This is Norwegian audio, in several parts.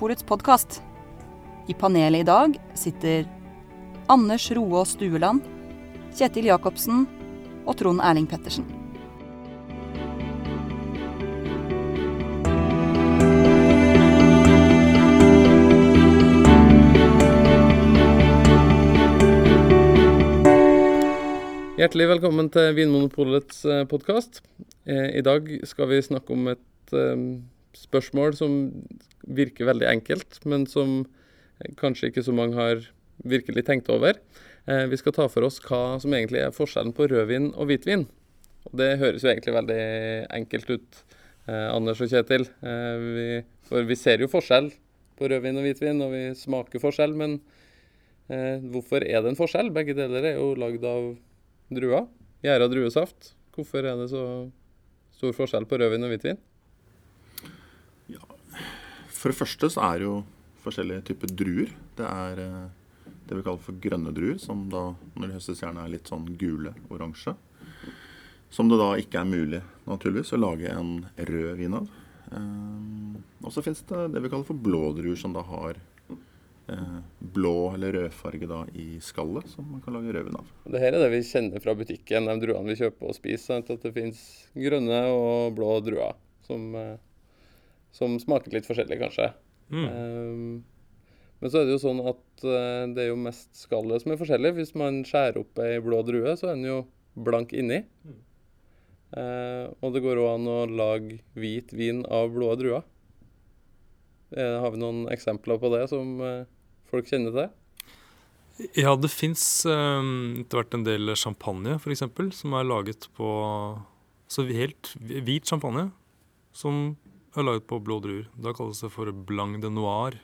Vinmonopolets podkast. I panelet i dag sitter Anders Roaas Stueland, Kjetil Jacobsen og Trond Erling Pettersen. Hjertelig velkommen til Vinmonopolets podkast. I dag skal vi snakke om et eh, spørsmål som virker veldig enkelt, men som kanskje ikke så mange har virkelig tenkt over. Eh, vi skal ta for oss hva som egentlig er forskjellen på rødvin og hvitvin. Og det høres jo egentlig veldig enkelt ut, eh, Anders og Kjetil. Vi, for vi ser jo forskjell på rødvin og hvitvin, og vi smaker forskjell, men hvorfor er det en forskjell? Begge deler er jo lagd av druer. Gjæra druesaft. Hvorfor er det så stor forskjell på rødvin og hvitvin? For det første så er det jo forskjellige typer druer. Det er det vi kaller for grønne druer, som da når de høstes gjerne er litt sånn gule, oransje. Som det da ikke er mulig naturligvis å lage en rød vin av. og så fins det det vi kaller for blå druer, som da har blå eller rødfarge da i skallet, som man kan lage rødvin av. Det her er det vi kjenner fra butikken, de druene vi kjøper og spiser. At det finnes grønne og blå druer som, som smaker litt forskjellig, kanskje. Mm. Um, men så er det jo sånn at uh, det er jo mest skallet som er forskjellig. Hvis man skjærer opp ei blå drue, så er den jo blank inni. Mm. Uh, og det går òg an å lage hvit vin av blå druer. Uh, har vi noen eksempler på det som folk kjenner til? Ja, det fins um, etter hvert en del champagne, f.eks., som er laget på Så helt hvit champagne som er laget på blå druer. Da kalles det for blanc de noir.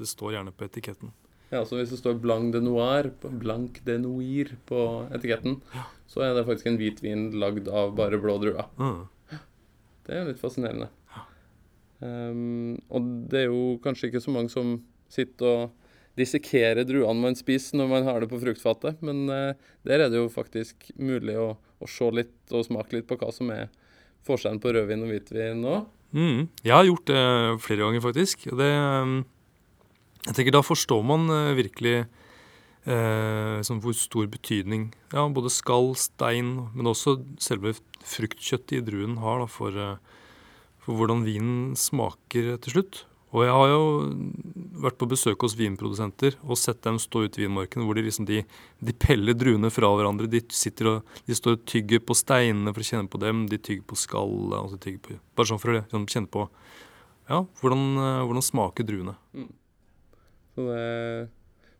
Det står gjerne på etiketten. Ja, så hvis det står blanc de noir, blanc de noir på etiketten, ja. så er det faktisk en hvitvin lagd av bare blå druer. Mm. Det er litt fascinerende. Ja. Um, og det er jo kanskje ikke så mange som sitter og dissekere druene man spiser når man har det på fruktfatet. Men uh, der er det jo faktisk mulig å, å, se litt og smake litt på hva som er forskjellen på rødvin og hvitvin nå. Mm, jeg har gjort det flere ganger, faktisk. Det, um, jeg tenker Da forstår man uh, virkelig eh, hvor stor betydning ja, både skall, stein, men også selve fruktkjøttet i druen har da, for, for hvordan vinen smaker til slutt. Og jeg har jo vært på besøk hos vinprodusenter og sett dem stå ute i vinmarken hvor de liksom de, de, peller druene fra hverandre. De, sitter og, de står og tygger på steinene for å kjenne på dem. De tygger på skallet. Altså tygger på, Bare sånn for å sånn, kjenne på ja, hvordan, hvordan smaker druene. Mm. Så det,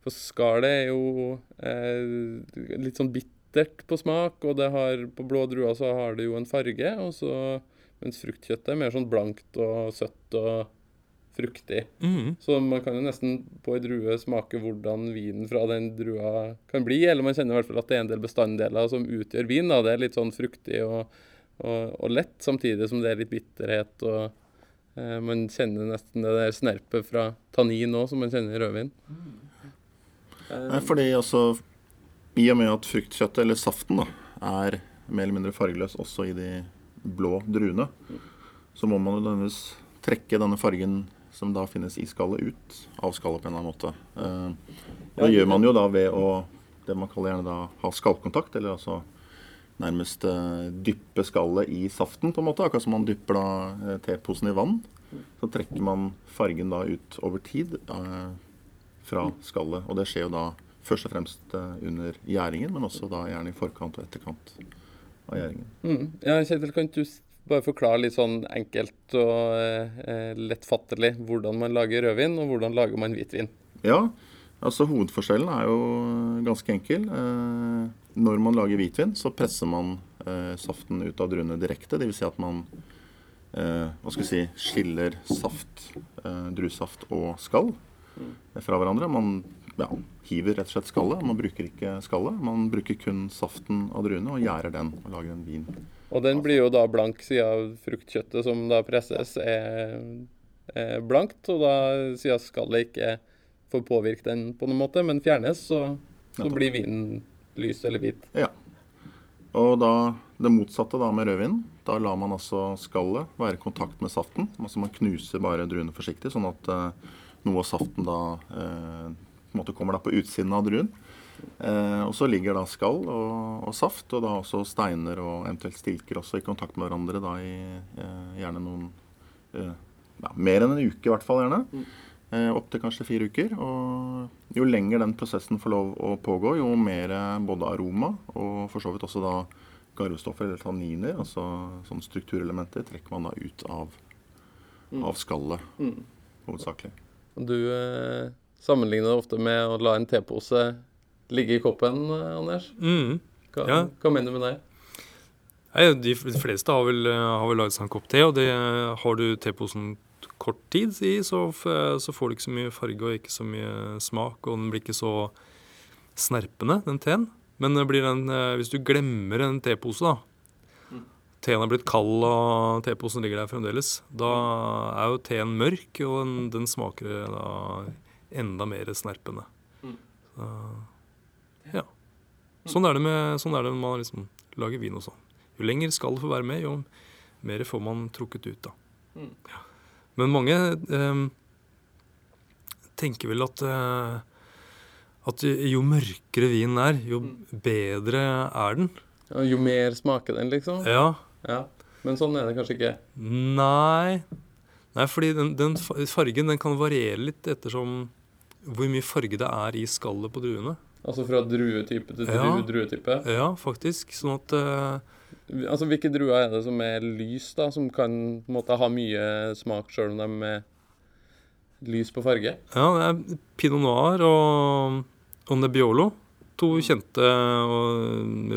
for skallet er jo eh, litt sånn bittert på smak, og det har, på blå druer så har det jo en farge. og så mens fruktkjøttet er mer sånn blankt og søtt og fruktig. Mm. Så man kan jo nesten på ei drue smake hvordan vinen fra den drua kan bli. Eller man kjenner i hvert fall at det er en del bestanddeler som utgjør vin. Da. Det er litt sånn fruktig og, og, og lett, samtidig som det er litt bitterhet. og eh, Man kjenner nesten det der snerpet fra tannin òg, som man kjenner i rødvin. Mm. Um, fordi altså i og med at fruktkjøttet, eller saften, da, er mer eller mindre fargeløs også i de blå druene, så må man jo nødvendigvis trekke denne fargen som da finnes i skallet, ut av skallet på en eller annen måte. Eh, det gjør man jo da ved å det man kaller gjerne da ha skallkontakt, eller altså nærmest uh, dyppe skallet i saften, på en måte. Akkurat som man dypper da uh, teposen i vann. Så trekker man fargen da ut over tid fra skallet. Og det skjer jo da først og fremst under gjæringen, men også da gjerne i forkant og etterkant av gjæringen. Mm. Ja, Kjetil, kan du bare forklare litt sånn enkelt og eh, lettfattelig hvordan man lager rødvin, og hvordan lager man hvitvin. Ja, altså hovedforskjellen er jo ganske enkel. Eh, når man lager hvitvin, så presser man eh, saften ut av druene direkte. Dvs. Si at man eh, hva skal si, skiller saft, eh, druesaft og skall fra hverandre. Man ja, hiver rett og slett skallet. Man bruker ikke skallet. Man bruker kun saften av druene og gjærer den og lager en vin. Og den blir jo da blank siden fruktkjøttet som da presses, er, er blankt. Og da siden skallet ikke får påvirke den på noen måte, men fjernes, så, så blir vinen lys eller hvit. Ja. Og da det motsatte da med rødvin. Da lar man altså skallet være i kontakt med saften. Altså man knuser bare druene forsiktig, sånn at uh, noe av saften da eh, på en måte kommer da på utsiden av druen. Eh, og så ligger da skall og, og, saft, og da også steiner og eventuelt stilker også i kontakt med hverandre da i eh, gjerne noen eh, ja, Mer enn en uke i hvert fall, gjerne. Mm. Eh, Opptil kanskje fire uker. Og jo lenger den prosessen får lov å pågå, jo mer både aroma og for så vidt også da garvestoffer eller tanniner, altså sånne strukturelementer, trekker man da ut av, mm. av skallet, mm. hovedsakelig. Du eh, sammenligner ofte med å la en tepose ligge i koppen, eh, Anders. Mm. Hva, ja. hva, mener du med det? Nei, de fleste har vel, eh, har vel laget seg en kopp te, og det, har du teposen kort tid i, så, så, får du ikke så mye farge og ikke så mye smak, og den blir ikke så snerpende, den teen. Men den, eh, hvis du glemmer en tepose, da mm. Teen er blitt kald, og teposen ligger der fremdeles. Da er jo teen mørk, og den, den smaker da enda mer snerpende. Mm. Så, ja. Sånn er det, med, sånn er det når man liksom lager vin og sånn. Jo lenger skal det få være med, jo mer får man trukket ut, da. Mm. Ja. Men mange eh, tenker vel at eh, at jo mørkere vinen er, jo mm. bedre er den. Ja, jo mer smaker den, liksom? Ja. ja. Men sånn er det kanskje ikke? Nei. Nei, fordi den, den, fargen den kan variere litt ettersom hvor mye farge det er i skallet på druene. Altså fra druetype til ja. druetype? Ja, faktisk. Sånn at uh, Altså Hvilke druer er det som er lys, da? Som kan på en måte ha mye smak sjøl om de er lys på farge? Ja, det er pinot noir og Nebbiolo. To kjente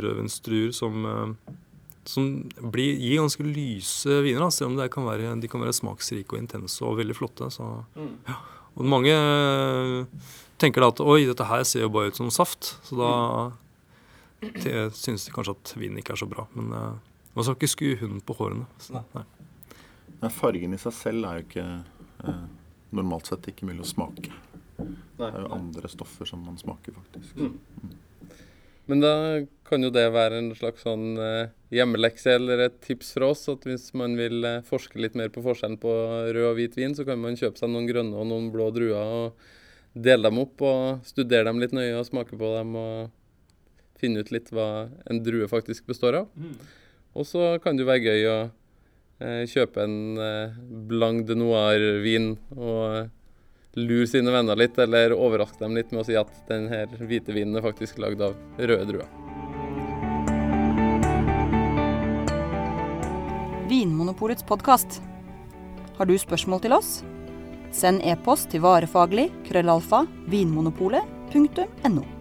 rødvinsdruer som, eh, som blir, gir ganske lyse viner, da, selv om kan være, de kan være smaksrike og intense og veldig flotte. Så, mm. ja. Og mange eh, tenker da at oi, dette her ser jo bare ut som saft, så da mm. syns de kanskje at vinen ikke er så bra. Men uh, man skal ikke skue hunden på hårene. Så, nei. Nei, fargen i seg selv er jo ikke uh, normalt sett ikke mulig å smake. Det er jo andre stoffer som man smaker, faktisk. Mm. Men da kan jo det være en slags sånn uh, hjemmelekse eller et tips fra oss. At hvis man vil uh, forske litt mer på forskjellen på rød og hvit vin, så kan man kjøpe seg noen grønne og noen blå druer og dele dem opp og studere dem litt nøye og smake på dem og finne ut litt hva en drue faktisk består av. Mm. Og så kan det jo være gøy å uh, kjøpe en blanc de noir-vin og lure sine venner litt, eller overraske dem litt med å si at denne hvite vinen er faktisk lagd av røde druer. Vinmonopolets podkast. Har du spørsmål til oss? Send e-post til varefaglig krøllalfa vinmonopolet.no.